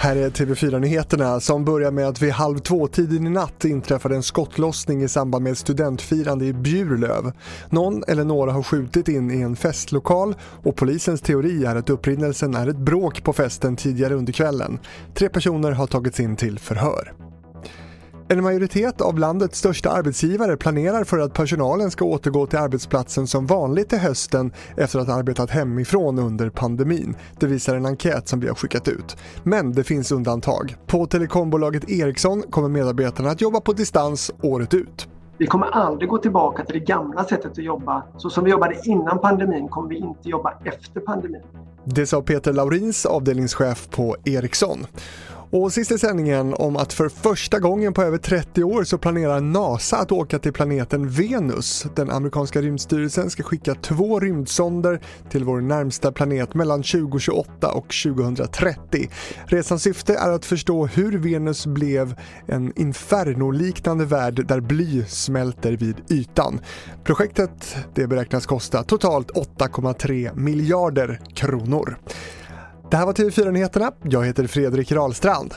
Här är TV4-nyheterna som börjar med att vid halv två-tiden i natt inträffade en skottlossning i samband med studentfirande i Bjurlöv. Någon eller några har skjutit in i en festlokal och polisens teori är att upprinnelsen är ett bråk på festen tidigare under kvällen. Tre personer har tagits in till förhör. En majoritet av landets största arbetsgivare planerar för att personalen ska återgå till arbetsplatsen som vanligt till hösten efter att ha arbetat hemifrån under pandemin. Det visar en enkät som vi har skickat ut. Men det finns undantag. På telekombolaget Ericsson kommer medarbetarna att jobba på distans året ut. Vi kommer aldrig gå tillbaka till det gamla sättet att jobba. Så som vi jobbade innan pandemin kommer vi inte jobba efter pandemin. Det sa Peter Laurins, avdelningschef på Ericsson. Och sist i sändningen om att för första gången på över 30 år så planerar NASA att åka till planeten Venus. Den amerikanska rymdstyrelsen ska skicka två rymdsonder till vår närmsta planet mellan 2028 och 2030. Resans syfte är att förstå hur Venus blev en infernoliknande värld där bly smälter vid ytan. Projektet det beräknas kosta totalt 8,3 miljarder kronor. Det här var TV4 Nyheterna. Jag heter Fredrik Rahlstrand.